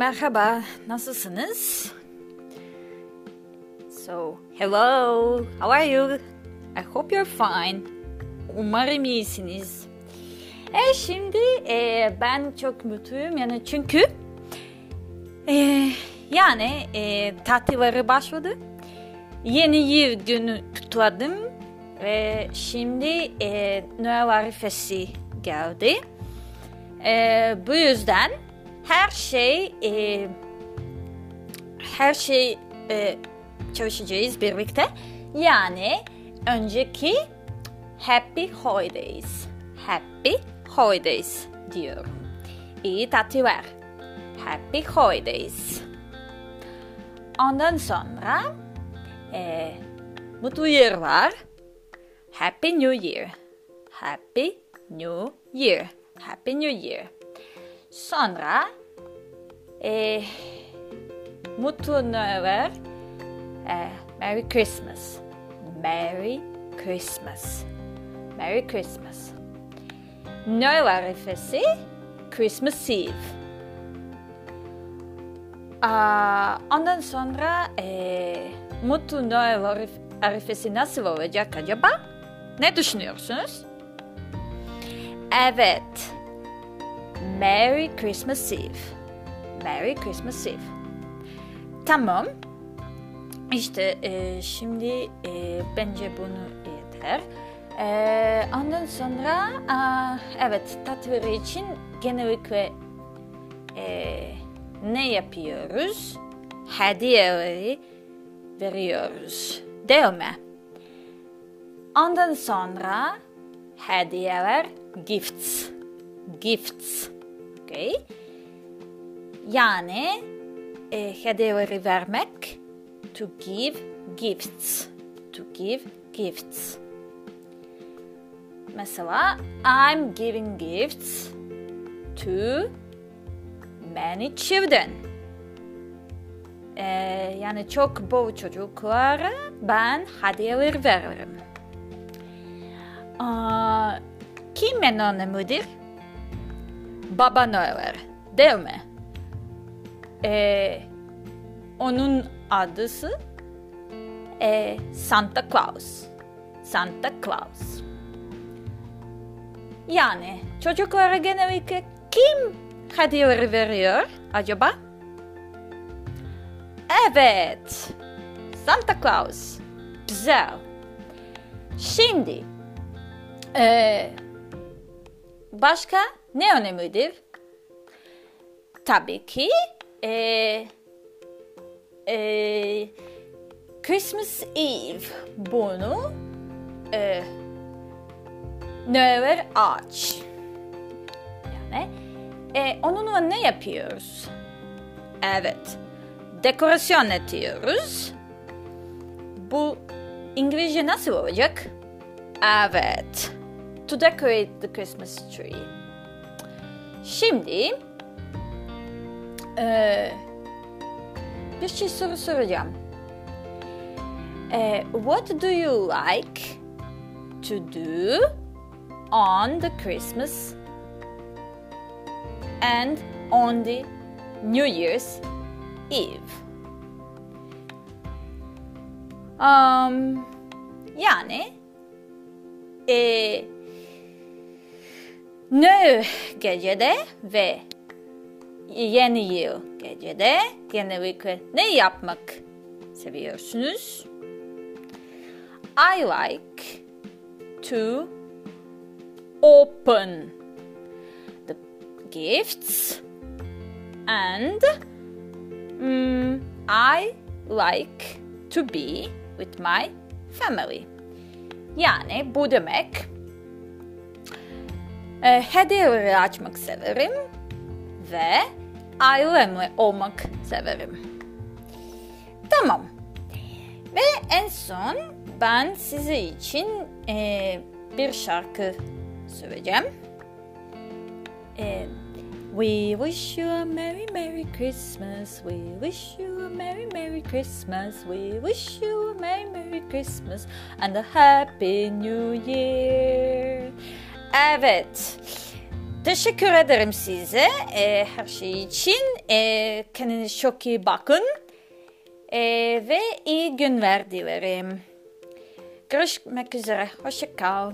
Merhaba, nasılsınız? So, hello, how are you? I hope you're fine. Umarım iyisiniz. E şimdi e, ben çok mutluyum yani çünkü e, yani e, tatilleri başladı. Yeni yıl günü kutladım ve şimdi e, Noel arifesi geldi. E, bu yüzden her şey e, her şey e, çalışacağız birlikte. Yani önceki Happy Holidays. Happy Holidays diyorum. İyi tatiller. Happy Holidays. Ondan sonra e, mutlu yıllar. Happy New Year. Happy New Year. Happy New Year. Sonra e, mutlu Noel. E, Merry Christmas. Merry Christmas. Merry Christmas. Noel arifesi Christmas Eve. Aa, ondan sonra e, Mutlu Noel arif, arifesi nasıl olacak acaba? Ne düşünüyorsunuz? Evet. Merry Christmas Eve. Merry Christmas Eve. Tamam. İşte e, şimdi e, bence bunu yeter. E, ondan sonra a, evet tatlıları için genellikle e, ne yapıyoruz? Hediyeleri veriyoruz. Değil mi? Ondan sonra hediyeler gifts. Gifts. Okay? Yani e, hediyeleri vermek to give gifts. To give gifts. Mesela I'm giving gifts to many children. Ee, yani çok bol çocuklara ben hediyeler veririm. Aa, kim en önemlidir? Baba Noel, değil mi? Ee, onun adısı e, Santa Claus. Santa Claus. Yani çocuklara genellikle kim hediyeleri veriyor acaba? Evet. Santa Claus. Güzel. Şimdi e, başka ne önemlidir? Tabii ki e, e, Christmas Eve bunu e, Noel ağaç. Yani e, onunla ne yapıyoruz? Evet, dekorasyon ediyoruz. Bu İngilizce nasıl olacak? Evet, to decorate the Christmas tree. Şimdi e, bir şey soru soracağım. E, what do you like to do on the Christmas and on the New Year's Eve. Um, yani e, eh, ne gecede ve yeni yıl gecede genellikle ne yapmak seviyorsunuz? I like to open the gifts and mm, I like to be with my family. Yani bu demek e, hediyeleri açmak severim ve ailemle olmak severim. Tamam. Ve en son ben size için e, bir şarkı söyleyeceğim. E, We wish you a merry merry Christmas. We wish you a merry merry Christmas. We wish you a merry merry Christmas and a happy new year. Evet. Teşekkür ederim size e, her şey için. E, kendinize çok iyi bakın. E, ve iyi günler dilerim. Görüşmek üzere. Hoşçakal.